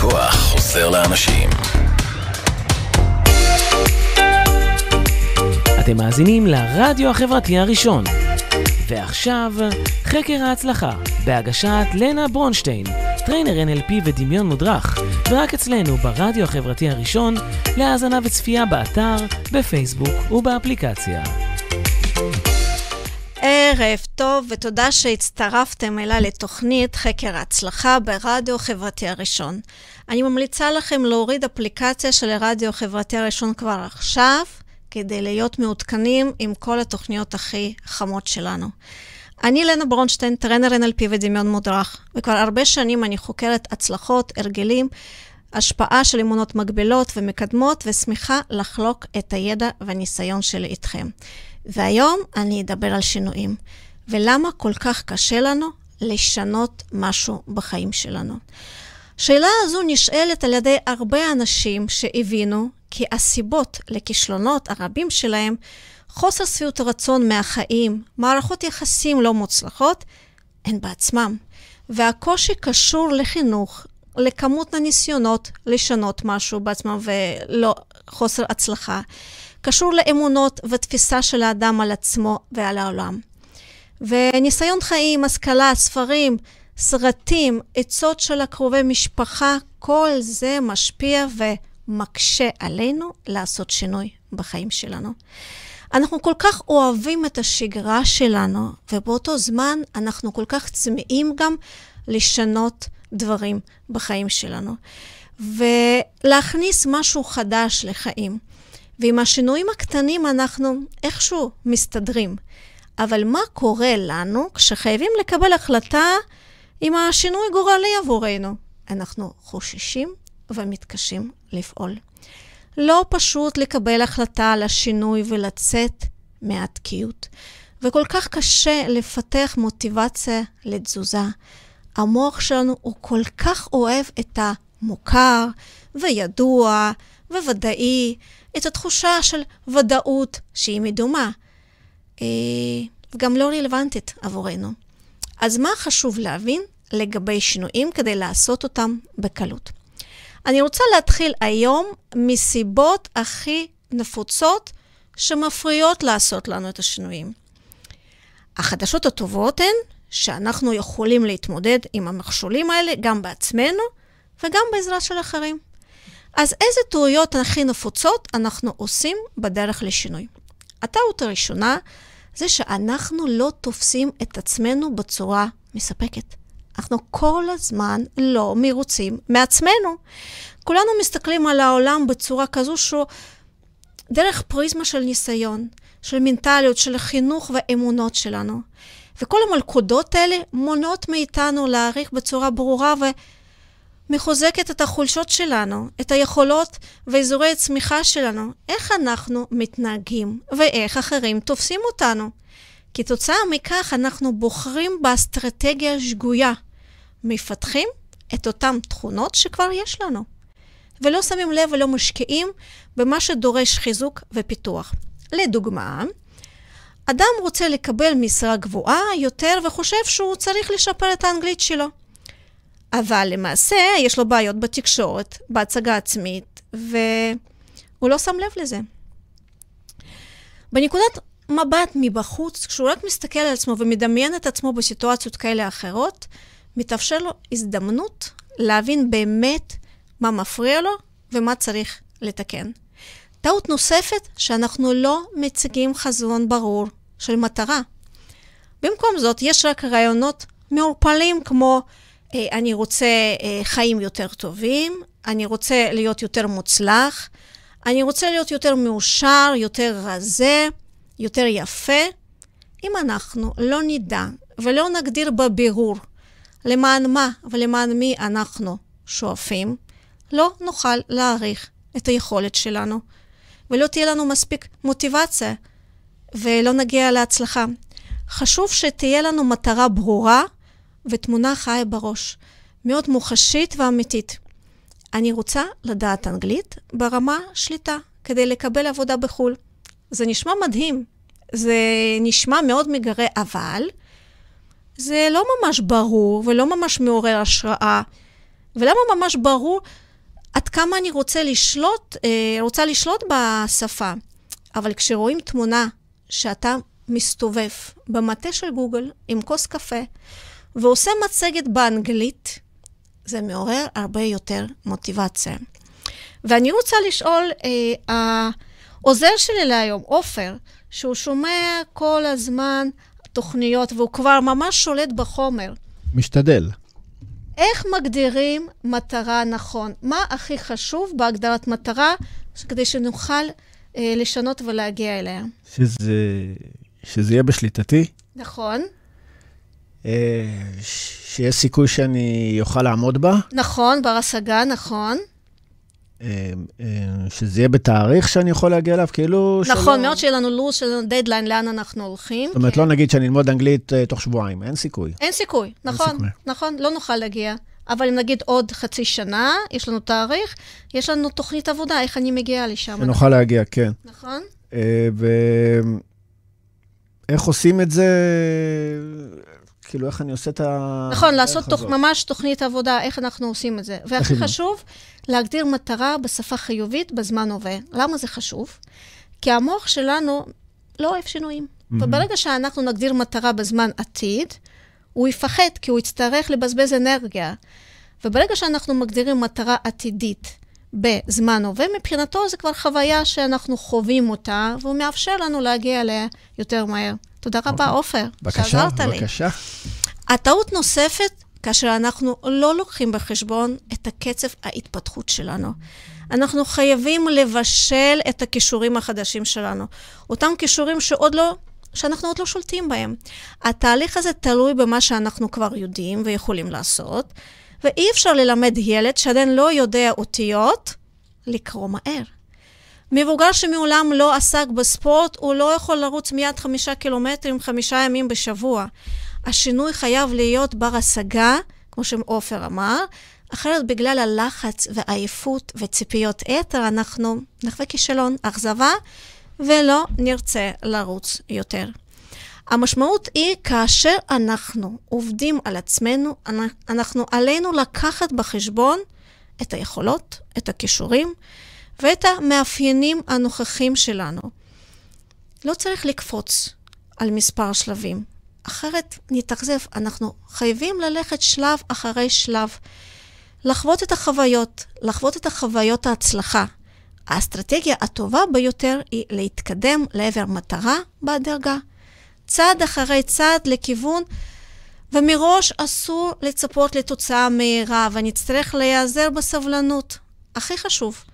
הכוח חוזר לאנשים. אתם מאזינים לרדיו החברתי הראשון. ועכשיו, חקר ההצלחה, בהגשת לנה ברונשטיין, trainer NLP ודמיון מודרך, ורק אצלנו ברדיו החברתי הראשון, להאזנה וצפייה באתר, בפייסבוק ובאפליקציה. ערב טוב, ותודה שהצטרפתם אליי לתוכנית חקר ההצלחה ברדיו החברתי הראשון. אני ממליצה לכם להוריד אפליקציה של הרדיו החברתי הראשון כבר עכשיו, כדי להיות מעודכנים עם כל התוכניות הכי חמות שלנו. אני לנה ברונשטיין, טרנר NLP ודמיון מודרך, וכבר הרבה שנים אני חוקרת הצלחות, הרגלים, השפעה של אמונות מגבילות ומקדמות, ושמחה לחלוק את הידע והניסיון שלי איתכם. והיום אני אדבר על שינויים, ולמה כל כך קשה לנו לשנות משהו בחיים שלנו. השאלה הזו נשאלת על ידי הרבה אנשים שהבינו כי הסיבות לכישלונות הרבים שלהם, חוסר שביעות רצון מהחיים, מערכות יחסים לא מוצלחות, הן בעצמם. והקושי קשור לחינוך, לכמות הניסיונות לשנות משהו בעצמם ולא חוסר הצלחה. קשור לאמונות ותפיסה של האדם על עצמו ועל העולם. וניסיון חיים, השכלה, ספרים, סרטים, עצות של הקרובי משפחה, כל זה משפיע ומקשה עלינו לעשות שינוי בחיים שלנו. אנחנו כל כך אוהבים את השגרה שלנו, ובאותו זמן אנחנו כל כך צמאים גם לשנות דברים בחיים שלנו. ולהכניס משהו חדש לחיים. ועם השינויים הקטנים אנחנו איכשהו מסתדרים. אבל מה קורה לנו כשחייבים לקבל החלטה עם השינוי גורלי עבורנו? אנחנו חוששים ומתקשים לפעול. לא פשוט לקבל החלטה על השינוי ולצאת מהתקיעות, וכל כך קשה לפתח מוטיבציה לתזוזה. המוח שלנו הוא כל כך אוהב את המוכר וידוע וודאי, את התחושה של ודאות שהיא מדומה, אה, וגם לא רלוונטית עבורנו. אז מה חשוב להבין לגבי שינויים כדי לעשות אותם בקלות? אני רוצה להתחיל היום מסיבות הכי נפוצות שמפריעות לעשות לנו את השינויים. החדשות הטובות הן שאנחנו יכולים להתמודד עם המכשולים האלה גם בעצמנו וגם בעזרה של אחרים. אז איזה טעויות הכי נפוצות אנחנו עושים בדרך לשינוי? הטעות הראשונה זה שאנחנו לא תופסים את עצמנו בצורה מספקת. אנחנו כל הזמן לא מרוצים מעצמנו. כולנו מסתכלים על העולם בצורה כזו שהוא דרך פריזמה של ניסיון, של מנטליות, של החינוך והאמונות שלנו. וכל המלכודות האלה מונעות מאיתנו להעריך בצורה ברורה ומחוזקת את החולשות שלנו, את היכולות ואזורי הצמיחה שלנו, איך אנחנו מתנהגים ואיך אחרים תופסים אותנו. כתוצאה מכך אנחנו בוחרים באסטרטגיה שגויה, מפתחים את אותן תכונות שכבר יש לנו, ולא שמים לב ולא משקיעים במה שדורש חיזוק ופיתוח. לדוגמה, אדם רוצה לקבל משרה גבוהה יותר וחושב שהוא צריך לשפר את האנגלית שלו. אבל למעשה יש לו בעיות בתקשורת, בהצגה עצמית, והוא לא שם לב לזה. בנקודת מבט מבחוץ, כשהוא רק מסתכל על עצמו ומדמיין את עצמו בסיטואציות כאלה אחרות, מתאפשר לו הזדמנות להבין באמת מה מפריע לו ומה צריך לתקן. טעות נוספת, שאנחנו לא מציגים חזון ברור של מטרה. במקום זאת, יש רק רעיונות מעורפלים כמו אני רוצה אה, חיים יותר טובים, אני רוצה להיות יותר מוצלח, אני רוצה להיות יותר מאושר, יותר רזה, יותר יפה. אם אנחנו לא נדע ולא נגדיר בבירור למען מה ולמען מי אנחנו שואפים, לא נוכל להעריך את היכולת שלנו, ולא תהיה לנו מספיק מוטיבציה, ולא נגיע להצלחה. חשוב שתהיה לנו מטרה ברורה ותמונה חיה בראש, מאוד מוחשית ואמיתית. אני רוצה לדעת אנגלית ברמה שליטה, כדי לקבל עבודה בחו"ל. זה נשמע מדהים, זה נשמע מאוד מגרה, אבל זה לא ממש ברור ולא ממש מעורר השראה, ולמה ממש ברור עד כמה אני רוצה לשלוט, אה, רוצה לשלוט בשפה. אבל כשרואים תמונה שאתה מסתובב במטה של גוגל עם כוס קפה ועושה מצגת באנגלית, זה מעורר הרבה יותר מוטיבציה. ואני רוצה לשאול, אה, העוזר שלי להיום, עופר, שהוא שומע כל הזמן תוכניות והוא כבר ממש שולט בחומר. משתדל. איך מגדירים מטרה נכון? מה הכי חשוב בהגדרת מטרה כדי שנוכל אה, לשנות ולהגיע אליה? שזה, שזה יהיה בשליטתי. נכון. אה, שיש סיכוי שאני אוכל לעמוד בה. נכון, בר השגה, נכון. אה, אה, שזה יהיה בתאריך שאני יכול להגיע אליו, כאילו... נכון, שלא... מאוד שיהיה לנו לו"ז, שיהיה לנו דדליין, לאן אנחנו הולכים. זאת אומרת, כן. לא נגיד שאני אלמוד אנגלית תוך שבועיים, אין סיכוי. אין סיכוי, נכון, אין סיכוי. נכון, לא נוכל להגיע. אבל אם נגיד עוד חצי שנה, יש לנו תאריך, יש לנו תוכנית עבודה, איך אני מגיעה לשם. שנוכל נכון. להגיע, כן. נכון. Uh, ואיך עושים את זה? כאילו, איך אני עושה את ה... נכון, לעשות תוך, ממש תוכנית עבודה, איך אנחנו עושים את זה. והכי חשוב, להגדיר מטרה בשפה חיובית בזמן הווה. למה זה חשוב? כי המוח שלנו לא אוהב שינויים. Mm-hmm. וברגע שאנחנו נגדיר מטרה בזמן עתיד, הוא יפחד, כי הוא יצטרך לבזבז אנרגיה. וברגע שאנחנו מגדירים מטרה עתידית בזמן הווה, מבחינתו זה כבר חוויה שאנחנו חווים אותה, והוא מאפשר לנו להגיע אליה יותר מהר. תודה רבה, אוקיי. עופר, בבקשה, שעזרת לי. בבקשה. הטעות נוספת, כאשר אנחנו לא לוקחים בחשבון את הקצב ההתפתחות שלנו. אנחנו חייבים לבשל את הכישורים החדשים שלנו. אותם כישורים שעוד לא, שאנחנו עוד לא שולטים בהם. התהליך הזה תלוי במה שאנחנו כבר יודעים ויכולים לעשות, ואי אפשר ללמד ילד שעדיין לא יודע אותיות לקרוא מהר. מבוגר שמעולם לא עסק בספורט, הוא לא יכול לרוץ מיד חמישה קילומטרים חמישה ימים בשבוע. השינוי חייב להיות בר השגה, כמו שעופר אמר, אחרת בגלל הלחץ והעייפות וציפיות יתר, אנחנו נחווה כישלון, אכזבה, ולא נרצה לרוץ יותר. המשמעות היא כאשר אנחנו עובדים על עצמנו, אנחנו עלינו לקחת בחשבון את היכולות, את הכישורים, ואת המאפיינים הנוכחים שלנו. לא צריך לקפוץ על מספר שלבים, אחרת נתאכזב. אנחנו חייבים ללכת שלב אחרי שלב, לחוות את החוויות, לחוות את החוויות ההצלחה. האסטרטגיה הטובה ביותר היא להתקדם לעבר מטרה בהדרגה, צעד אחרי צעד לכיוון, ומראש אסור לצפות לתוצאה מהירה, ונצטרך להיעזר בסבלנות. הכי חשוב,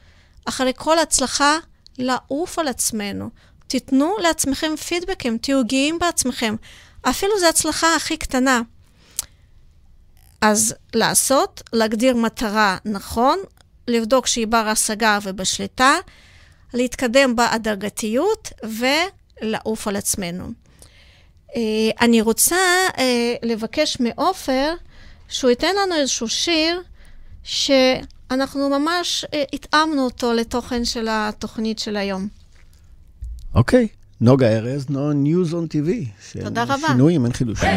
אחרי כל הצלחה, לעוף על עצמנו. תיתנו לעצמכם פידבקים, תהיו גאים בעצמכם. אפילו זו הצלחה הכי קטנה. אז לעשות, להגדיר מטרה נכון, לבדוק שהיא בר השגה ובשליטה, להתקדם בהדרגתיות ולעוף על עצמנו. אה, אני רוצה אה, לבקש מעופר שהוא ייתן לנו איזשהו שיר ש... אנחנו ממש אה, התאמנו אותו לתוכן של התוכנית של היום. אוקיי. נוגה ארז, נו ניוז און טיווי. תודה רבה. שינויים, אין חידושים.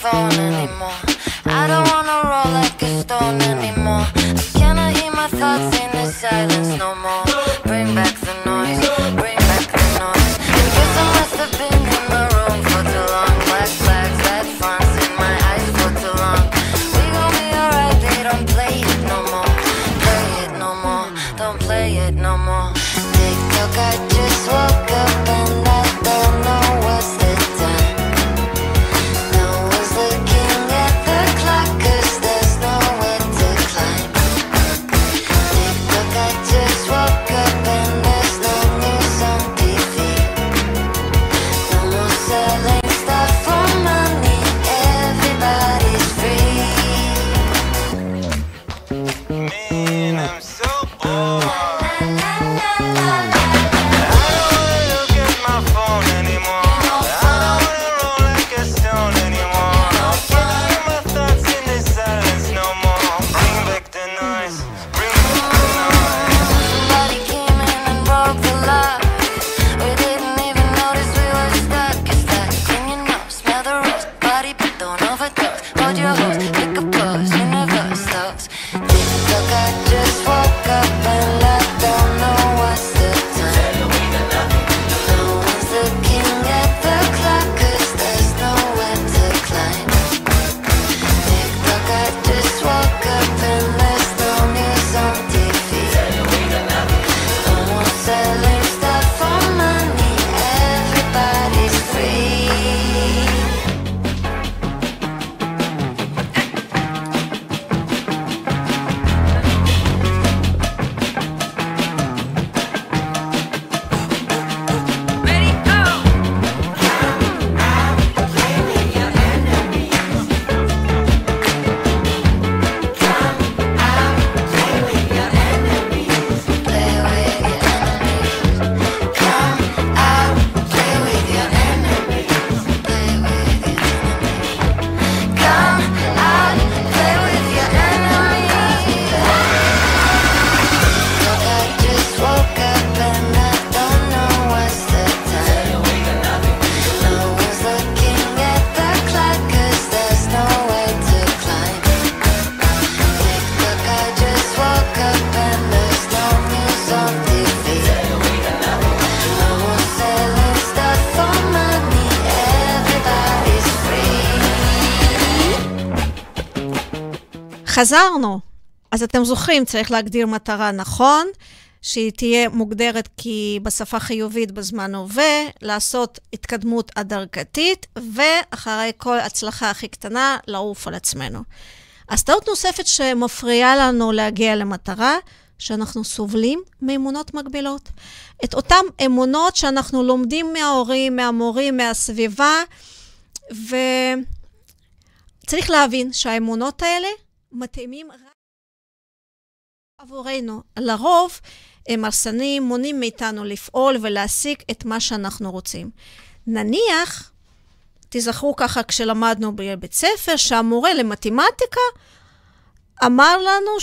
phone anymore. I don't wanna roll like a stone anymore. I cannot hear my thoughts in the silence no more. חזרנו. אז אתם זוכרים, צריך להגדיר מטרה נכון, שהיא תהיה מוגדרת כי בשפה חיובית בזמן הווה, לעשות התקדמות הדרגתית, ואחרי כל הצלחה הכי קטנה, לעוף על עצמנו. אז טעות נוספת שמפריעה לנו להגיע למטרה, שאנחנו סובלים מאמונות מגבילות. את אותן אמונות שאנחנו לומדים מההורים, מהמורים, מהסביבה, וצריך להבין שהאמונות האלה מתאימים רק עבורנו. לרוב הם הרסניים, מונעים מאיתנו לפעול ולהשיג את מה שאנחנו רוצים. נניח, תזכרו ככה כשלמדנו בבית ספר, שהמורה למתמטיקה אמר לנו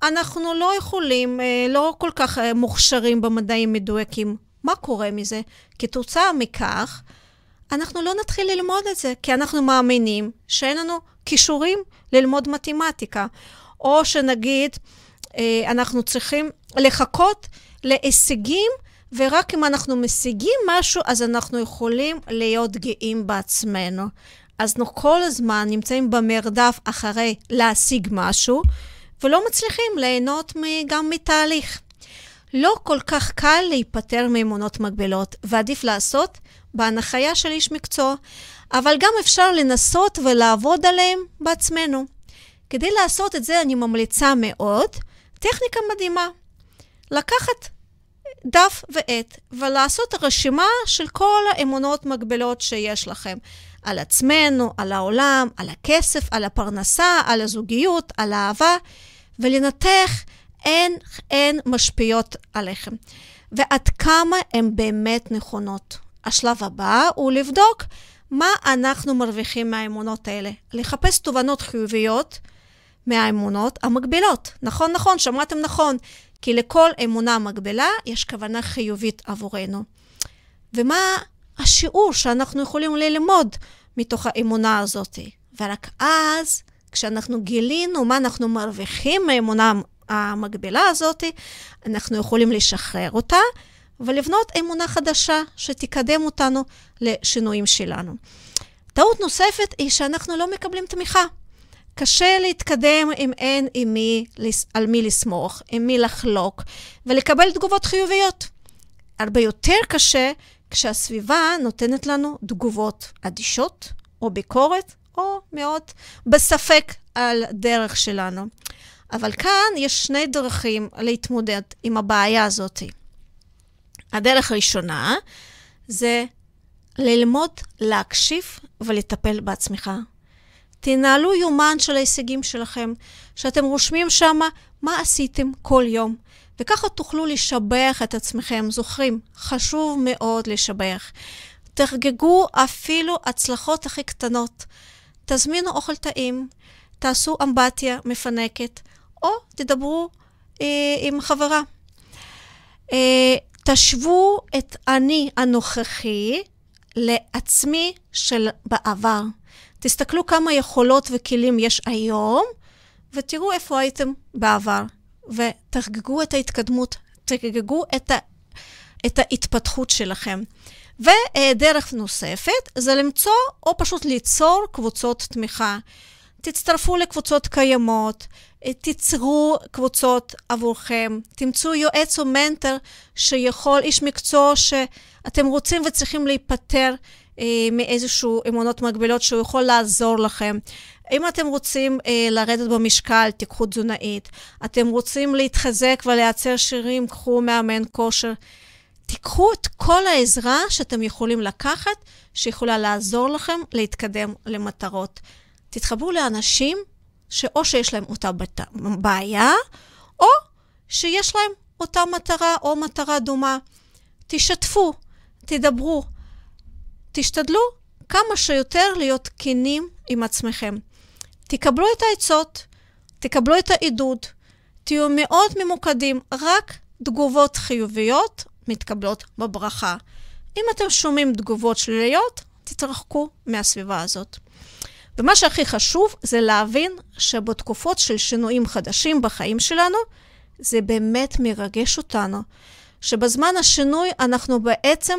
שאנחנו לא יכולים, אה, לא כל כך אה, מוכשרים במדעים מדויקים. מה קורה מזה? כתוצאה מכך, אנחנו לא נתחיל ללמוד את זה, כי אנחנו מאמינים שאין לנו כישורים ללמוד מתמטיקה. או שנגיד, אה, אנחנו צריכים לחכות להישגים, ורק אם אנחנו משיגים משהו, אז אנחנו יכולים להיות גאים בעצמנו. אז אנחנו כל הזמן נמצאים במרדף אחרי להשיג משהו, ולא מצליחים ליהנות גם מתהליך. לא כל כך קל להיפטר מאמונות מגבילות, ועדיף לעשות בהנחיה של איש מקצוע, אבל גם אפשר לנסות ולעבוד עליהם בעצמנו. כדי לעשות את זה אני ממליצה מאוד טכניקה מדהימה. לקחת דף ועט ולעשות רשימה של כל האמונות מגבילות שיש לכם. על עצמנו, על העולם, על הכסף, על הפרנסה, על הזוגיות, על האהבה, ולנתח הן, הן משפיעות עליכם. ועד כמה הן באמת נכונות. השלב הבא הוא לבדוק מה אנחנו מרוויחים מהאמונות האלה. לחפש תובנות חיוביות מהאמונות המקבילות. נכון, נכון, שמעתם נכון. כי לכל אמונה מקבילה יש כוונה חיובית עבורנו. ומה השיעור שאנחנו יכולים ללמוד מתוך האמונה הזאת? ורק אז, כשאנחנו גילינו מה אנחנו מרוויחים מהאמונה המקבילה הזאת, אנחנו יכולים לשחרר אותה ולבנות אמונה חדשה שתקדם אותנו לשינויים שלנו. טעות נוספת היא שאנחנו לא מקבלים תמיכה. קשה להתקדם אם אין עם מי, על מי לסמוך, עם מי לחלוק, ולקבל תגובות חיוביות. הרבה יותר קשה כשהסביבה נותנת לנו תגובות אדישות, או ביקורת, או מאוד בספק על דרך שלנו. אבל כאן יש שני דרכים להתמודד עם הבעיה הזאת. הדרך הראשונה זה ללמוד להקשיב ולטפל בעצמך. תנהלו יומן של ההישגים שלכם, שאתם רושמים שם מה עשיתם כל יום, וככה תוכלו לשבח את עצמכם. זוכרים, חשוב מאוד לשבח. תחגגו אפילו הצלחות הכי קטנות. תזמינו אוכל טעים, תעשו אמבטיה מפנקת, או תדברו אה, עם חברה. אה, תשוו את אני הנוכחי לעצמי של בעבר. תסתכלו כמה יכולות וכלים יש היום, ותראו איפה הייתם בעבר, ותחגגו את ההתקדמות, תחגגו את, ה, את ההתפתחות שלכם. ודרך נוספת זה למצוא או פשוט ליצור קבוצות תמיכה. תצטרפו לקבוצות קיימות, תיצרו קבוצות עבורכם, תמצאו יועץ או מנטר שיכול, איש מקצוע שאתם רוצים וצריכים להיפטר אה, מאיזשהו אמונות מגבילות שהוא יכול לעזור לכם. אם אתם רוצים אה, לרדת במשקל, תיקחו תזונאית. אתם רוצים להתחזק ולייצר שירים, קחו מאמן כושר. תיקחו את כל העזרה שאתם יכולים לקחת, שיכולה לעזור לכם להתקדם למטרות. תתחברו לאנשים שאו שיש להם אותה בעיה, או שיש להם אותה מטרה או מטרה דומה. תשתפו, תדברו. תשתדלו כמה שיותר להיות כנים עם עצמכם. תקבלו את העצות, תקבלו את העידוד, תהיו מאוד ממוקדים, רק תגובות חיוביות מתקבלות בברכה. אם אתם שומעים תגובות שליליות, תתרחקו מהסביבה הזאת. ומה שהכי חשוב זה להבין שבתקופות של שינויים חדשים בחיים שלנו, זה באמת מרגש אותנו. שבזמן השינוי אנחנו בעצם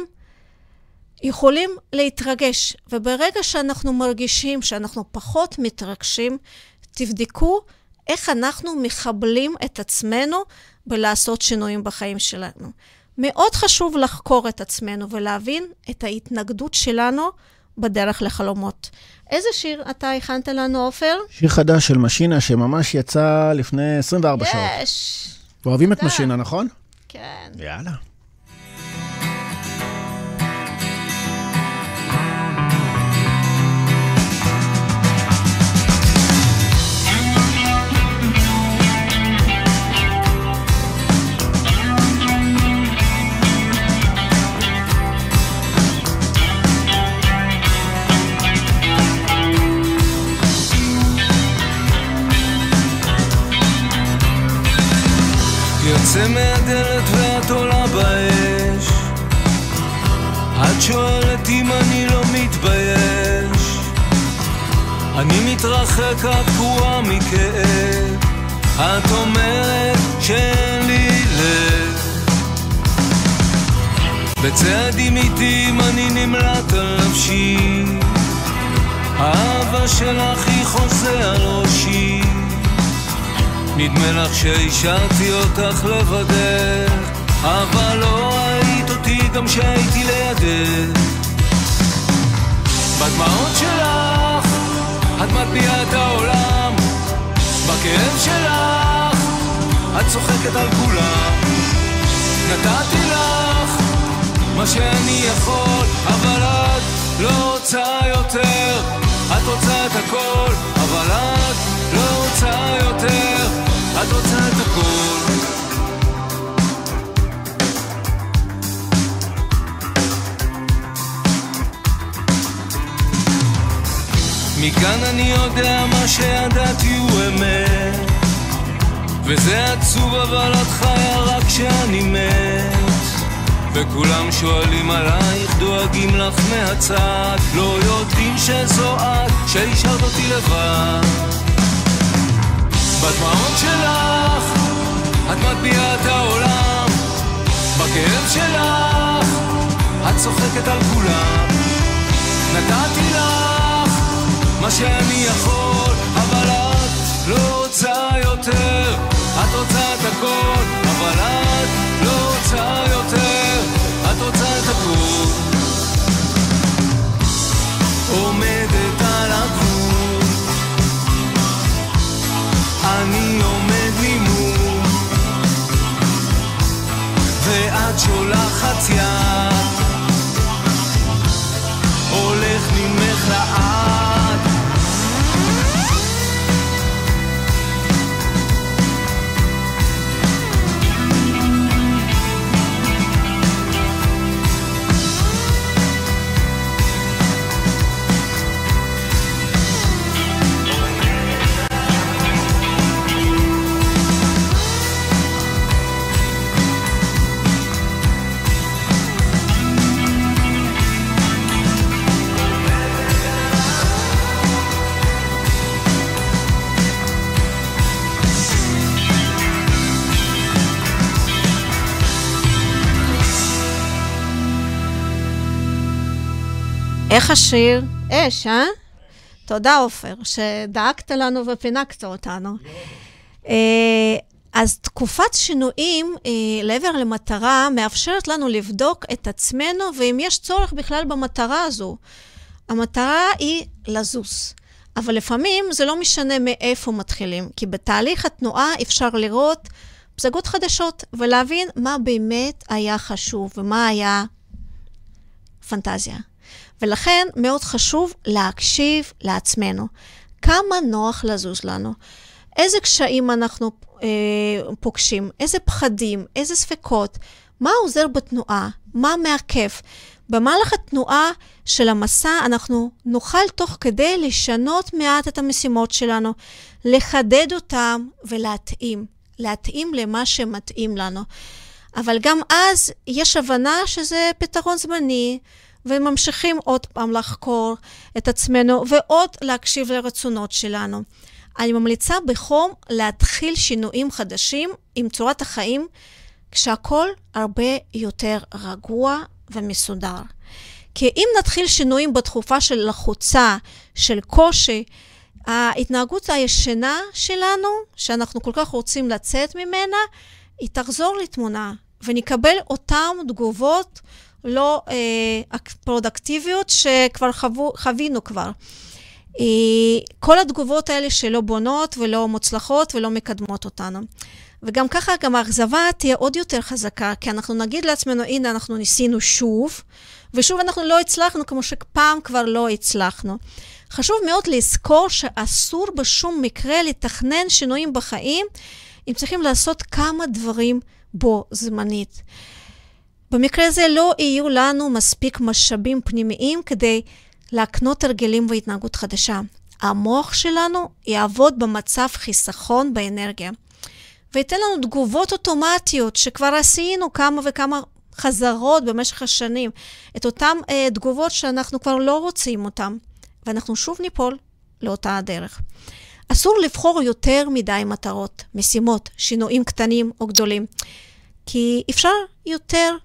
יכולים להתרגש, וברגע שאנחנו מרגישים שאנחנו פחות מתרגשים, תבדקו איך אנחנו מחבלים את עצמנו בלעשות שינויים בחיים שלנו. מאוד חשוב לחקור את עצמנו ולהבין את ההתנגדות שלנו בדרך לחלומות. איזה שיר אתה הכנת לנו, עופר? שיר חדש של משינה שממש יצא לפני 24 שעות. יש. אוהבים את. משינה, נכון? כן. יאללה. יוצא מהדלת ואת עולה באש. את שואלת אם אני לא מתבייש. אני מתרחק, את קרועה מכאב. את אומרת שאין לי לב. בצעדים איטיים אני נמלט על נפשי. האהבה שלך היא חוזה על ראשי נדמה לך שהשארתי אותך לבדך אבל לא ראית אותי גם שהייתי לידך. בדמעות שלך את מטביעה את העולם בכאב שלך את צוחקת על כולם. נתתי לך מה שאני יכול אבל את לא רוצה יותר. את רוצה את הכל אבל את לא רוצה יותר את רוצה את הכל. מכאן אני יודע מה שידעתי הוא אמת. וזה עצוב אבל את חיה רק כשאני מת. וכולם שואלים עלייך, דואגים לך מהצד. לא יודעים שזו את, שהשארת אותי לבד בדמעות שלך. את מטביעה את העולם. בכאב שלך. את צוחקת על כולם. נתתי לך מה שאני יכול אבל את לא רוצה יותר. את רוצה את הכל אבל את איך השיר? אש, אה? תודה, עופר, שדאגת לנו ופינקת אותנו. אה, אז תקופת שינויים אה, לעבר למטרה מאפשרת לנו לבדוק את עצמנו ואם יש צורך בכלל במטרה הזו. המטרה היא לזוז, אבל לפעמים זה לא משנה מאיפה מתחילים, כי בתהליך התנועה אפשר לראות פסגות חדשות ולהבין מה באמת היה חשוב ומה היה פנטזיה. ולכן מאוד חשוב להקשיב לעצמנו. כמה נוח לזוז לנו? איזה קשיים אנחנו אה, פוגשים? איזה פחדים? איזה ספקות? מה עוזר בתנועה? מה מעכב? במהלך התנועה של המסע אנחנו נוכל תוך כדי לשנות מעט את המשימות שלנו, לחדד אותם ולהתאים. להתאים למה שמתאים לנו. אבל גם אז יש הבנה שזה פתרון זמני, וממשיכים עוד פעם לחקור את עצמנו ועוד להקשיב לרצונות שלנו. אני ממליצה בחום להתחיל שינויים חדשים עם צורת החיים, כשהכול הרבה יותר רגוע ומסודר. כי אם נתחיל שינויים בתקופה של לחוצה, של קושי, ההתנהגות הישנה שלנו, שאנחנו כל כך רוצים לצאת ממנה, היא תחזור לתמונה, ונקבל אותן תגובות לא אה, פרודקטיביות שכבר חוו, חווינו כבר. אה, כל התגובות האלה שלא בונות ולא מוצלחות ולא מקדמות אותנו. וגם ככה, גם האכזבה תהיה עוד יותר חזקה, כי אנחנו נגיד לעצמנו, הנה, אנחנו ניסינו שוב, ושוב אנחנו לא הצלחנו כמו שפעם כבר לא הצלחנו. חשוב מאוד לזכור שאסור בשום מקרה לתכנן שינויים בחיים, אם צריכים לעשות כמה דברים בו זמנית. במקרה הזה לא יהיו לנו מספיק משאבים פנימיים כדי להקנות הרגלים והתנהגות חדשה. המוח שלנו יעבוד במצב חיסכון באנרגיה, וייתן לנו תגובות אוטומטיות שכבר עשינו כמה וכמה חזרות במשך השנים, את אותן אה, תגובות שאנחנו כבר לא רוצים אותן, ואנחנו שוב ניפול לאותה הדרך. אסור לבחור יותר מדי מטרות, משימות, שינויים קטנים או גדולים, כי אפשר יותר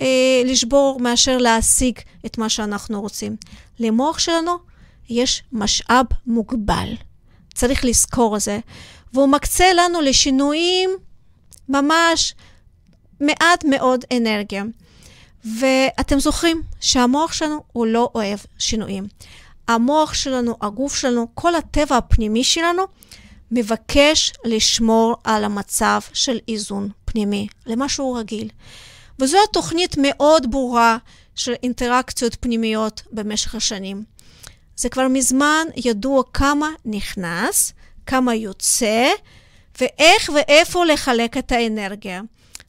אה, לשבור מאשר להשיג את מה שאנחנו רוצים. למוח שלנו יש משאב מוגבל, צריך לזכור את זה, והוא מקצה לנו לשינויים ממש מעט מאוד אנרגיה. ואתם זוכרים שהמוח שלנו הוא לא אוהב שינויים. המוח שלנו, הגוף שלנו, כל הטבע הפנימי שלנו, מבקש לשמור על המצב של איזון פנימי, למה שהוא רגיל. וזו התוכנית מאוד ברורה של אינטראקציות פנימיות במשך השנים. זה כבר מזמן ידוע כמה נכנס, כמה יוצא, ואיך ואיפה לחלק את האנרגיה.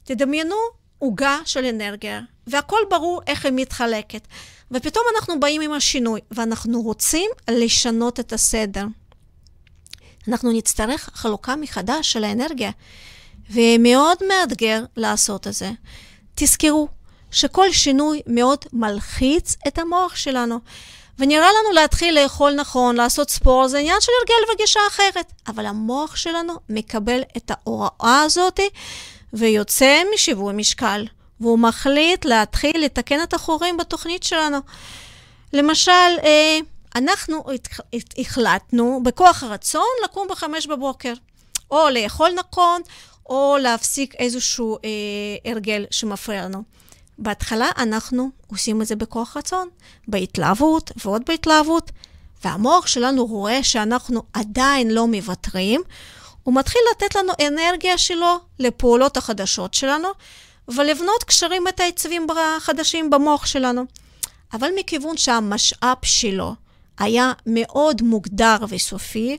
תדמיינו עוגה של אנרגיה, והכל ברור איך היא מתחלקת. ופתאום אנחנו באים עם השינוי, ואנחנו רוצים לשנות את הסדר. אנחנו נצטרך חלוקה מחדש של האנרגיה, ומאוד מאתגר לעשות את זה. תזכרו שכל שינוי מאוד מלחיץ את המוח שלנו. ונראה לנו להתחיל לאכול נכון, לעשות ספורט, זה עניין של הרגל וגישה אחרת. אבל המוח שלנו מקבל את ההוראה הזאת ויוצא משיווי משקל, והוא מחליט להתחיל לתקן את החורים בתוכנית שלנו. למשל, אה, אנחנו החלטנו בכוח הרצון לקום בחמש בבוקר, או לאכול נכון, או להפסיק איזשהו אה, הרגל שמפריע לנו. בהתחלה אנחנו עושים את זה בכוח רצון, בהתלהבות ועוד בהתלהבות, והמוח שלנו רואה שאנחנו עדיין לא מוותרים, הוא מתחיל לתת לנו אנרגיה שלו לפעולות החדשות שלנו, ולבנות קשרים מתייצבים חדשים במוח שלנו. אבל מכיוון שהמשאב שלו היה מאוד מוגדר וסופי,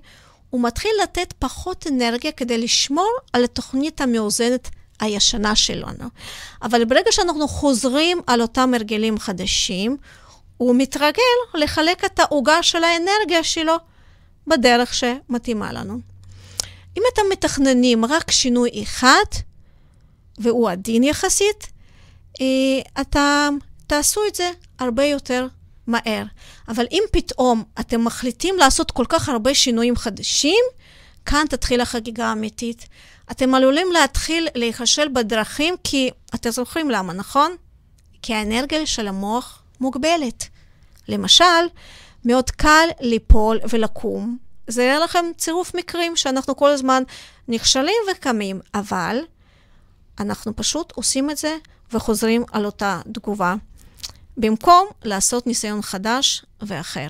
הוא מתחיל לתת פחות אנרגיה כדי לשמור על התוכנית המאוזנת הישנה שלנו. אבל ברגע שאנחנו חוזרים על אותם הרגלים חדשים, הוא מתרגל לחלק את העוגה של האנרגיה שלו בדרך שמתאימה לנו. אם אתם מתכננים רק שינוי אחד, והוא עדין יחסית, אה, אתה תעשו את זה הרבה יותר מהר. אבל אם פתאום אתם מחליטים לעשות כל כך הרבה שינויים חדשים, כאן תתחיל החגיגה האמיתית. אתם עלולים להתחיל להיכשל בדרכים, כי אתם זוכרים למה, נכון? כי האנרגיה של המוח מוגבלת. למשל, מאוד קל ליפול ולקום. זה יהיה לכם צירוף מקרים שאנחנו כל הזמן נכשלים וקמים, אבל אנחנו פשוט עושים את זה וחוזרים על אותה תגובה. במקום לעשות ניסיון חדש ואחר.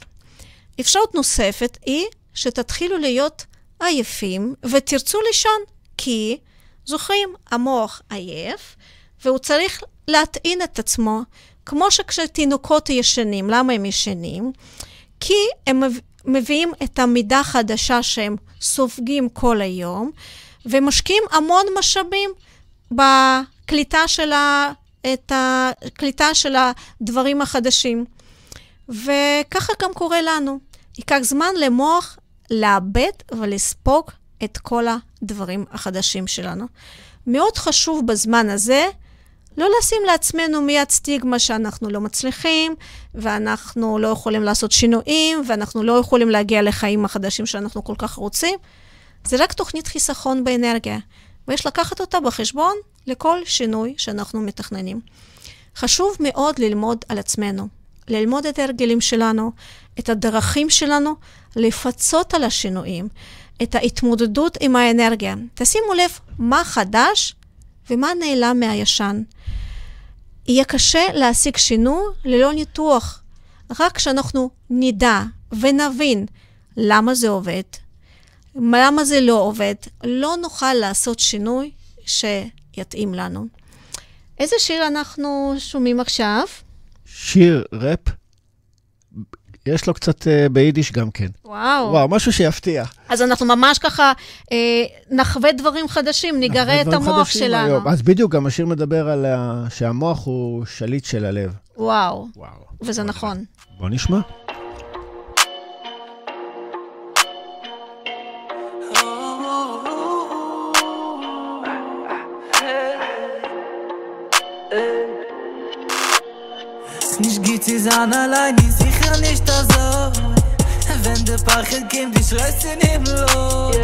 אפשרות נוספת היא שתתחילו להיות עייפים ותרצו לישון, כי, זוכרים, המוח עייף, והוא צריך להטעין את עצמו, כמו שכשתינוקות ישנים. למה הם ישנים? כי הם מביאים את המידה החדשה שהם סופגים כל היום, ומשקיעים המון משאבים בקליטה של. את הקליטה של הדברים החדשים. וככה גם קורה לנו. ייקח זמן למוח לאבד ולספוג את כל הדברים החדשים שלנו. מאוד חשוב בזמן הזה לא לשים לעצמנו מיד סטיגמה שאנחנו לא מצליחים, ואנחנו לא יכולים לעשות שינויים, ואנחנו לא יכולים להגיע לחיים החדשים שאנחנו כל כך רוצים. זה רק תוכנית חיסכון באנרגיה, ויש לקחת אותה בחשבון לכל שינוי שאנחנו מתכננים. חשוב מאוד ללמוד על עצמנו, ללמוד את ההרגלים שלנו, את הדרכים שלנו, לפצות על השינויים, את ההתמודדות עם האנרגיה. תשימו לב מה חדש ומה נעלם מהישן. יהיה קשה להשיג שינוי ללא ניתוח. רק כשאנחנו נדע ונבין למה זה עובד, למה זה לא עובד, לא נוכל לעשות שינוי שיתאים לנו. איזה שיר אנחנו שומעים עכשיו? שיר ראפ, יש לו קצת אה, ביידיש גם כן. וואו. וואו, משהו שיפתיע. אז אנחנו ממש ככה אה, נחווה דברים חדשים, נגרה את המוח שלנו. היום. אז בדיוק, גם השיר מדבר על ה... שהמוח הוא שליט של הלב. וואו, וואו. וזה נכון. בוא נשמע. Nicht geht sie an allein, ist sicher nicht das אזוי Wenn der Pachel geht, ich reiß ihn im Lot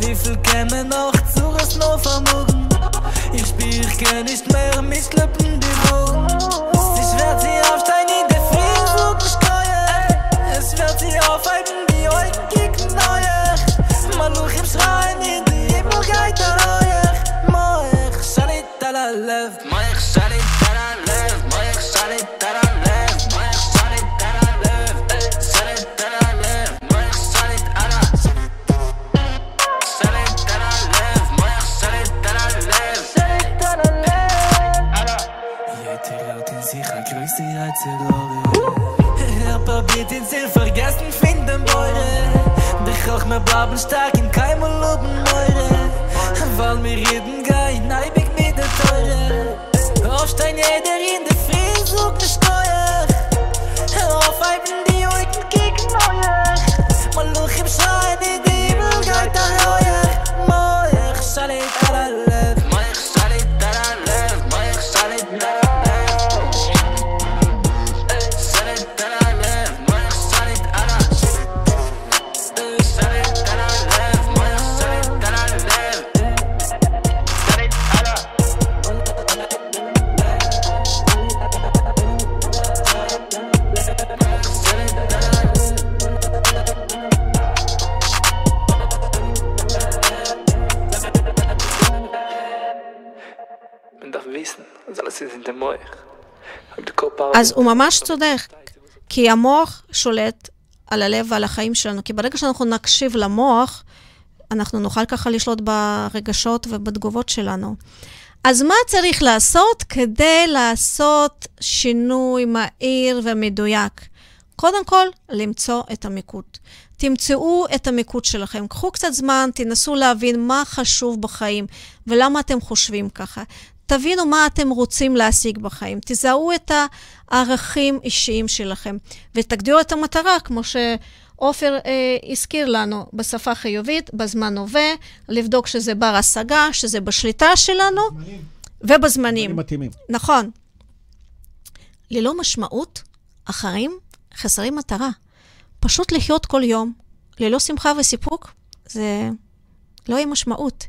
Wie viel käme noch zu uns noch vermogen? Ich spür, ich nicht mehr, mich klappen die Wogen. Ich werd sie aufsteigen, in der Frieden sucht mich Es wird sie aufhalten, die alten kicken neuer Man luch im Schrein, in die Himmel geht der Reuer Moich, Shanit al-Alef shawty that I love. My ex shawty that I love. My ex shawty that I love. Shawty that I love. My ex shawty I Shawty that I love. My ex I love. Shawty that I love. In sich vergessen finden wollte Dich auch mehr bleiben stark in keinem Loben meure Weil mir reden gar in Eibig Aufstein jeder in der Frieden sucht der Steuer. Aufhalten die אז הוא ממש צודק, כי המוח שולט על הלב ועל החיים שלנו, כי ברגע שאנחנו נקשיב למוח, אנחנו נוכל ככה לשלוט ברגשות ובתגובות שלנו. אז מה צריך לעשות כדי לעשות שינוי מהיר ומדויק? קודם כל, למצוא את המיקוד. תמצאו את המיקוד שלכם. קחו קצת זמן, תנסו להבין מה חשוב בחיים ולמה אתם חושבים ככה. תבינו מה אתם רוצים להשיג בחיים. תזהו את הערכים אישיים שלכם ותגדירו את המטרה, כמו שעופר אה, הזכיר לנו, בשפה חיובית, בזמן הווה, לבדוק שזה בר השגה, שזה בשליטה שלנו ובזמנים. מתאימים. נכון. ללא משמעות, החיים חסרים מטרה. פשוט לחיות כל יום, ללא שמחה וסיפוק, זה לא יהיה משמעות.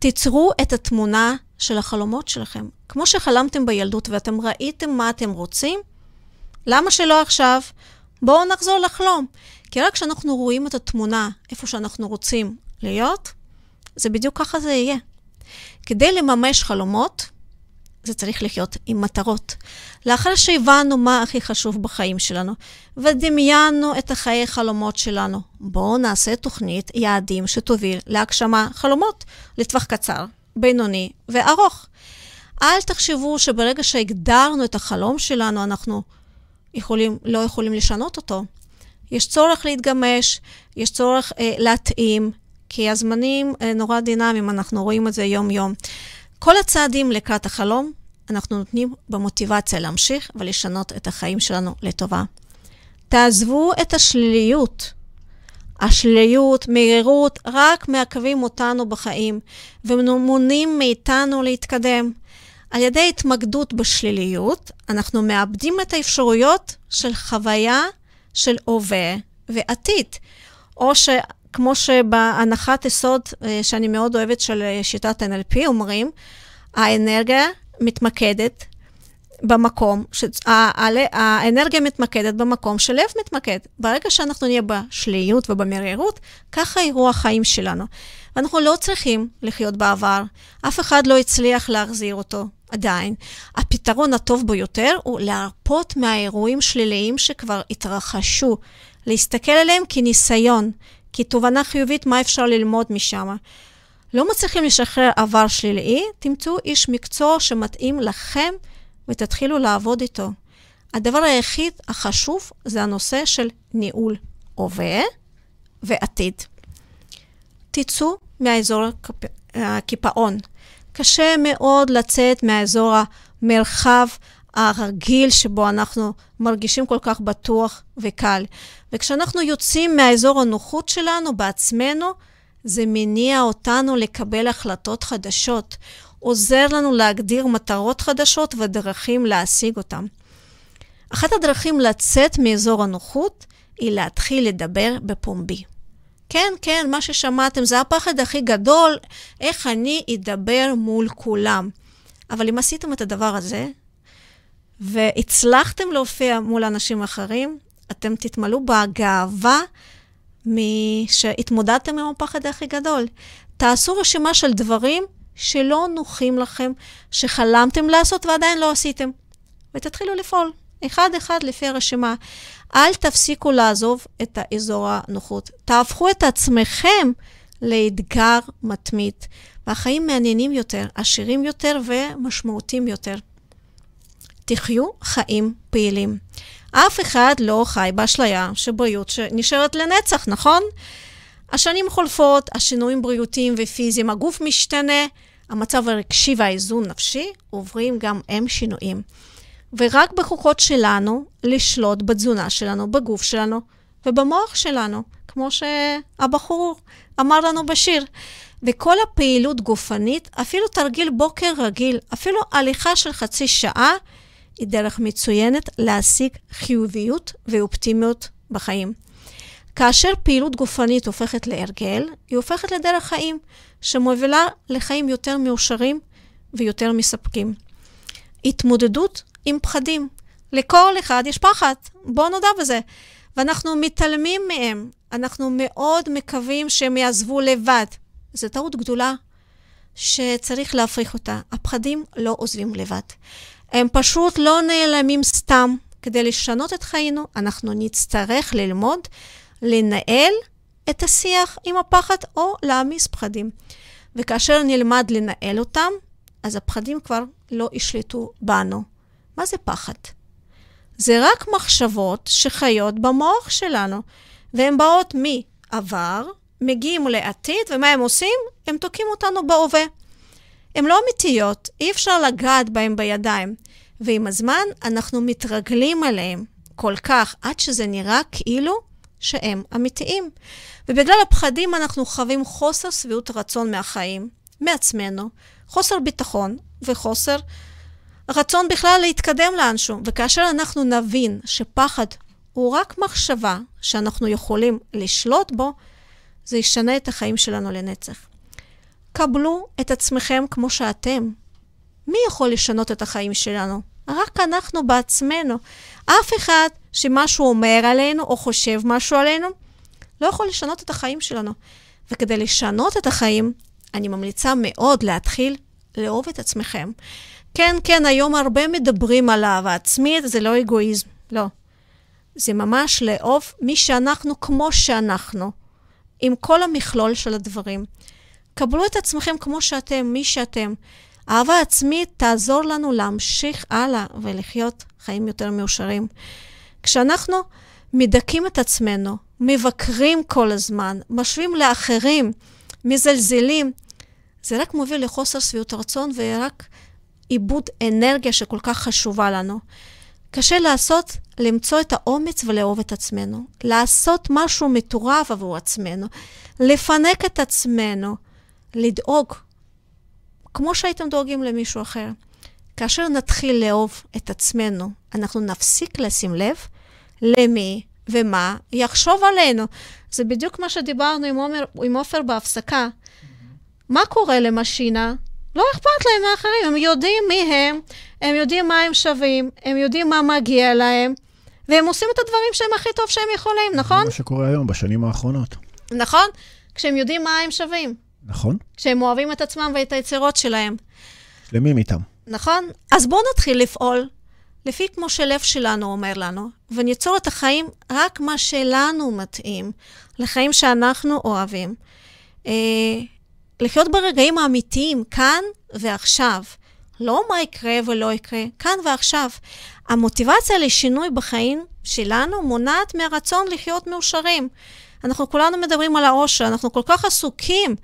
תיצרו את התמונה של החלומות שלכם. כמו שחלמתם בילדות ואתם ראיתם מה אתם רוצים, למה שלא עכשיו? בואו נחזור לחלום. כי רק כשאנחנו רואים את התמונה איפה שאנחנו רוצים להיות, זה בדיוק ככה זה יהיה. כדי לממש חלומות, זה צריך לחיות עם מטרות. לאחר שהבנו מה הכי חשוב בחיים שלנו, ודמיינו את החיי חלומות שלנו, בואו נעשה תוכנית יעדים שתוביל להגשמה חלומות לטווח קצר, בינוני וארוך. אל תחשבו שברגע שהגדרנו את החלום שלנו, אנחנו יכולים, לא יכולים לשנות אותו. יש צורך להתגמש, יש צורך אה, להתאים, כי הזמנים אה, נורא דינמיים, אנחנו רואים את זה יום-יום. כל הצעדים לקראת החלום, אנחנו נותנים במוטיבציה להמשיך ולשנות את החיים שלנו לטובה. תעזבו את השליליות. השליליות, מהירות, רק מעכבים אותנו בחיים ומונעים מאיתנו להתקדם. על ידי התמקדות בשליליות, אנחנו מאבדים את האפשרויות של חוויה של הווה ועתיד. או שכמו שבהנחת יסוד אה, שאני מאוד אוהבת של אה, שיטת NLP, אומרים, האנרגיה מתמקדת במקום, שהאנרגיה מתמקדת במקום שלב מתמקד. ברגע שאנחנו נהיה בשליליות ובמרירות, ככה יראו החיים שלנו. ואנחנו לא צריכים לחיות בעבר, אף אחד לא הצליח להחזיר אותו עדיין. הפתרון הטוב ביותר הוא להרפות מהאירועים שליליים שכבר התרחשו, להסתכל עליהם כניסיון, כתובנה חיובית, מה אפשר ללמוד משם. לא מצליחים לשחרר עבר שלילי, תמצאו איש מקצוע שמתאים לכם ותתחילו לעבוד איתו. הדבר היחיד החשוב זה הנושא של ניהול הווה ועתיד. תצאו מהאזור הקפ- הקיפאון. קשה מאוד לצאת מהאזור המרחב הרגיל שבו אנחנו מרגישים כל כך בטוח וקל. וכשאנחנו יוצאים מהאזור הנוחות שלנו בעצמנו, זה מניע אותנו לקבל החלטות חדשות, עוזר לנו להגדיר מטרות חדשות ודרכים להשיג אותן. אחת הדרכים לצאת מאזור הנוחות היא להתחיל לדבר בפומבי. כן, כן, מה ששמעתם זה הפחד הכי גדול, איך אני אדבר מול כולם. אבל אם עשיתם את הדבר הזה, והצלחתם להופיע מול אנשים אחרים, אתם תתמלאו בגאווה שהתמודדתם עם הפחד הכי גדול. תעשו רשימה של דברים שלא נוחים לכם, שחלמתם לעשות ועדיין לא עשיתם, ותתחילו לפעול, אחד-אחד לפי הרשימה. אל תפסיקו לעזוב את האזור הנוחות. תהפכו את עצמכם לאתגר מתמיד, והחיים מעניינים יותר, עשירים יותר ומשמעותיים יותר. תחיו חיים פעילים. אף אחד לא חי באשליה שבריאות שנשארת לנצח, נכון? השנים חולפות, השינויים בריאותיים ופיזיים, הגוף משתנה, המצב הרגשי והאיזון נפשי עוברים גם הם שינויים. ורק בכוחות שלנו לשלוט בתזונה שלנו, בגוף שלנו ובמוח שלנו, כמו שהבחור אמר לנו בשיר. וכל הפעילות גופנית, אפילו תרגיל בוקר רגיל, אפילו הליכה של חצי שעה, היא דרך מצוינת להשיג חיוביות ואופטימיות בחיים. כאשר פעילות גופנית הופכת להרגל, היא הופכת לדרך חיים, שמובילה לחיים יותר מאושרים ויותר מספקים. התמודדות עם פחדים. לכל אחד יש פחד, בואו נודע בזה. ואנחנו מתעלמים מהם. אנחנו מאוד מקווים שהם יעזבו לבד. זו טעות גדולה שצריך להפריך אותה. הפחדים לא עוזבים לבד. הם פשוט לא נעלמים סתם. כדי לשנות את חיינו, אנחנו נצטרך ללמוד לנהל את השיח עם הפחד או להעמיס פחדים. וכאשר נלמד לנהל אותם, אז הפחדים כבר לא ישלטו בנו. מה זה פחד? זה רק מחשבות שחיות במוח שלנו, והן באות מעבר, מגיעים לעתיד, ומה הם עושים? הם תוקעים אותנו בהווה. הן לא אמיתיות, אי אפשר לגעת בהן בידיים. ועם הזמן אנחנו מתרגלים עליהם כל כך, עד שזה נראה כאילו שהם אמיתיים. ובגלל הפחדים אנחנו חווים חוסר שביעות רצון מהחיים, מעצמנו, חוסר ביטחון וחוסר רצון בכלל להתקדם לאנשהו. וכאשר אנחנו נבין שפחד הוא רק מחשבה שאנחנו יכולים לשלוט בו, זה ישנה את החיים שלנו לנצח. קבלו את עצמכם כמו שאתם. מי יכול לשנות את החיים שלנו? רק אנחנו בעצמנו. אף אחד שמשהו אומר עלינו או חושב משהו עלינו, לא יכול לשנות את החיים שלנו. וכדי לשנות את החיים, אני ממליצה מאוד להתחיל לאהוב את עצמכם. כן, כן, היום הרבה מדברים על אהבה עצמית, זה לא אגואיזם, לא. זה ממש לאהוב מי שאנחנו כמו שאנחנו, עם כל המכלול של הדברים. קבלו את עצמכם כמו שאתם, מי שאתם. אהבה עצמית תעזור לנו להמשיך הלאה ולחיות חיים יותר מאושרים. כשאנחנו מדכאים את עצמנו, מבקרים כל הזמן, משווים לאחרים, מזלזלים, זה רק מוביל לחוסר שביעות רצון ורק איבוד אנרגיה שכל כך חשובה לנו. קשה לעשות, למצוא את האומץ ולאהוב את עצמנו. לעשות משהו מטורף עבור עצמנו. לפנק את עצמנו. לדאוג, כמו שהייתם דואגים למישהו אחר. כאשר נתחיל לאהוב את עצמנו, אנחנו נפסיק לשים לב למי ומה יחשוב עלינו. זה בדיוק מה שדיברנו עם עומר, עם עופר בהפסקה. מה קורה למשינה? לא אכפת להם מאחרים, הם יודעים מי הם, הם יודעים מה הם שווים, הם יודעים מה מגיע להם, והם עושים את הדברים שהם הכי טוב שהם יכולים, נכון? זה מה שקורה היום, בשנים האחרונות. נכון? כשהם יודעים מה הם שווים, נכון? כשהם אוהבים את עצמם ואת היצירות שלהם. שלמים איתם. נכון? אז בואו נתחיל לפעול לפי כמו שלב שלנו אומר לנו, וניצור את החיים רק מה שלנו מתאים, לחיים שאנחנו אוהבים. אה, לחיות ברגעים האמיתיים, כאן ועכשיו. לא מה יקרה ולא יקרה, כאן ועכשיו. המוטיבציה לשינוי בחיים שלנו מונעת מהרצון לחיות מאושרים. אנחנו כולנו מדברים על העושר, אנחנו כל כך עסוקים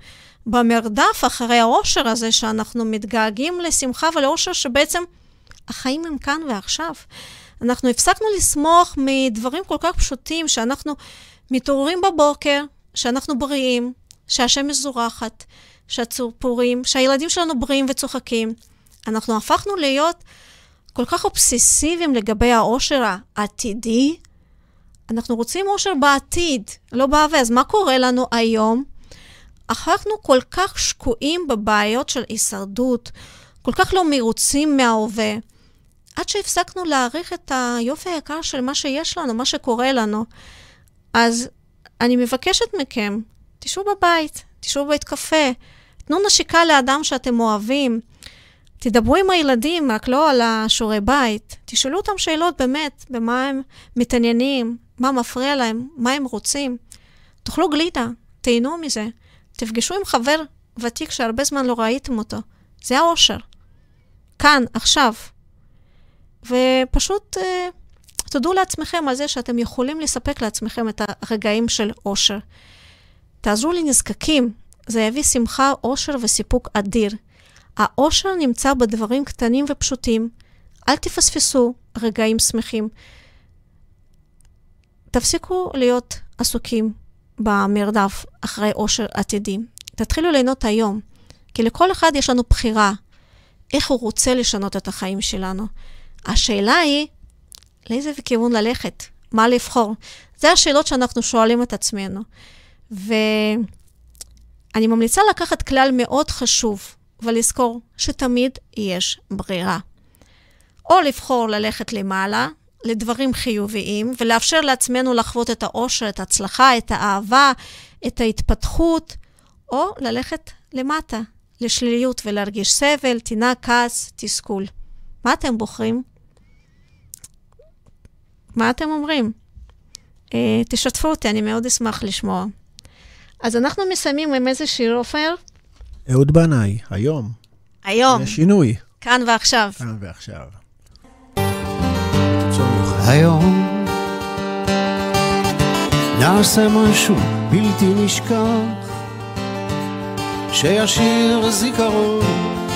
במרדף אחרי העושר הזה, שאנחנו מתגעגעים לשמחה ולעושר שבעצם החיים הם כאן ועכשיו. אנחנו הפסקנו לשמוח מדברים כל כך פשוטים, שאנחנו מתעוררים בבוקר, שאנחנו בריאים, שהשמש זורחת, שהציפורים, שהילדים שלנו בריאים וצוחקים. אנחנו הפכנו להיות כל כך אובססיביים לגבי העושר העתידי. אנחנו רוצים עושר בעתיד, לא בהווה. אז מה קורה לנו היום? הפכנו כל כך שקועים בבעיות של הישרדות, כל כך לא מרוצים מההווה, עד שהפסקנו להעריך את היופי היקר של מה שיש לנו, מה שקורה לנו. אז אני מבקשת מכם, תשבו בבית, תשבו בבית קפה, תנו נשיקה לאדם שאתם אוהבים, תדברו עם הילדים, רק לא על השיעורי בית. תשאלו אותם שאלות באמת, במה הם מתעניינים, מה מפריע להם, מה הם רוצים. תאכלו גלידה, תהנו מזה. תפגשו עם חבר ותיק שהרבה זמן לא ראיתם אותו. זה האושר. כאן, עכשיו. ופשוט אה, תודו לעצמכם על זה שאתם יכולים לספק לעצמכם את הרגעים של אושר. תעזרו לנזקקים, זה יביא שמחה, אושר וסיפוק אדיר. האושר נמצא בדברים קטנים ופשוטים. אל תפספסו רגעים שמחים. תפסיקו להיות עסוקים במרדף אחרי אושר עתידי. תתחילו ליהנות היום, כי לכל אחד יש לנו בחירה איך הוא רוצה לשנות את החיים שלנו. השאלה היא, לאיזה כיוון ללכת? מה לבחור? זה השאלות שאנחנו שואלים את עצמנו. ואני ממליצה לקחת כלל מאוד חשוב ולזכור שתמיד יש ברירה. או לבחור ללכת למעלה, לדברים חיוביים, ולאפשר לעצמנו לחוות את האושר, את ההצלחה, את האהבה, את ההתפתחות, או ללכת למטה, לשליליות ולהרגיש סבל, טינה, כעס, תסכול. מה אתם בוחרים? מה אתם אומרים? אה, תשתפו אותי, אני מאוד אשמח לשמוע. אז אנחנו מסיימים עם איזה שיר, עופר? אהוד בנאי, היום. היום, יש שינוי. כאן ועכשיו. כאן ועכשיו. היום. נעשה משהו בלתי נשכח שישאיר זיכרון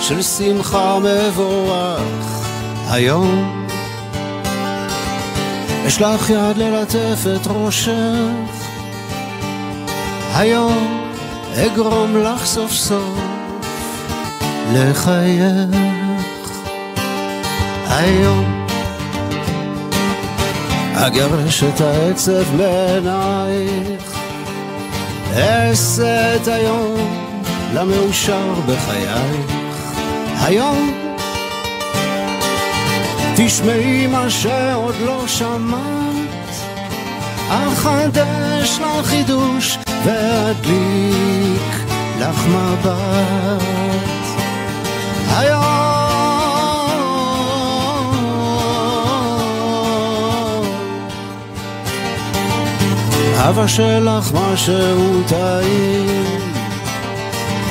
של שמחה מבורך. היום. אשלח יד ללטף את ראשך. היום אגרום לך סוף סוף לחייך. היום אגרש את העצב מעינייך אעשה את היום למאושר בחייך. היום תשמעי מה שעוד לא שמעת. אחדש לך חידוש ואדליק לך מבט. היום אבא שלך משהו טעים.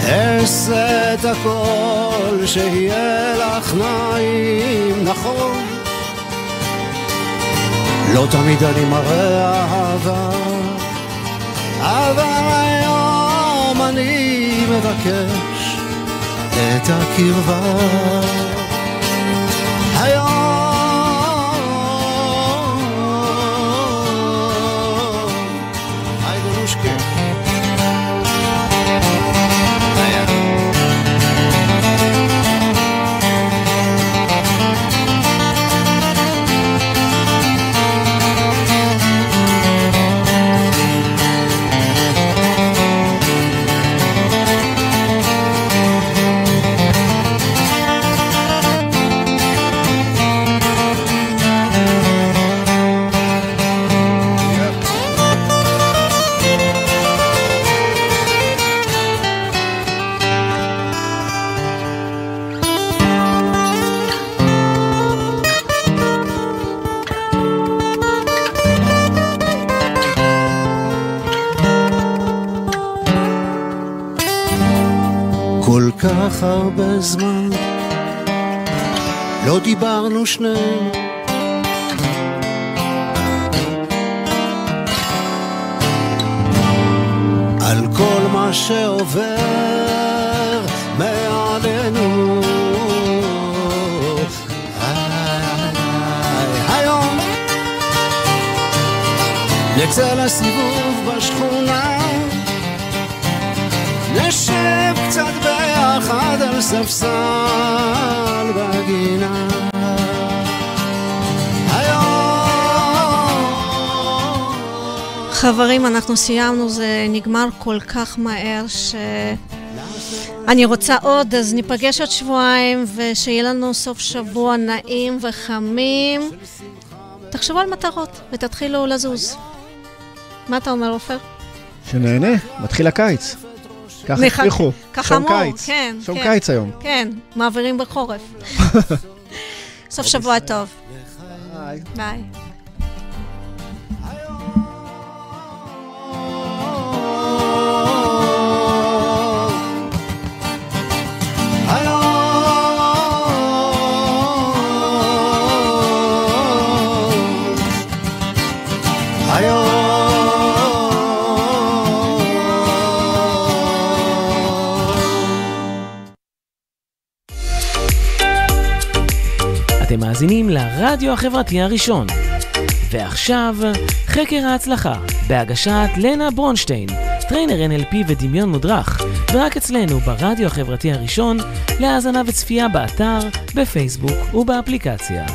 אעשה את הכל שיהיה לך נעים, נכון? לא תמיד אני מראה אהבה אבל היום אני מבקש את הקרבה schnell. חברים, אנחנו סיימנו, זה נגמר כל כך מהר ש... אני רוצה עוד, אז ניפגש עוד שבועיים, ושיהיה לנו סוף שבוע נעים וחמים. תחשבו על מטרות ותתחילו לזוז. מה אתה אומר, עופר? שנהנה, מתחיל הקיץ. ככה נח- הבטיחו. ככה שעון אמרו, קיץ. כן, שעון כן. קיץ היום. כן, מעבירים בחורף. סוף שבוע טוב. ביי. מאזינים לרדיו החברתי הראשון. ועכשיו, חקר ההצלחה, בהגשת לנה ברונשטיין, trainer NLP ודמיון מודרך, ורק אצלנו ברדיו החברתי הראשון, להאזנה וצפייה באתר, בפייסבוק ובאפליקציה.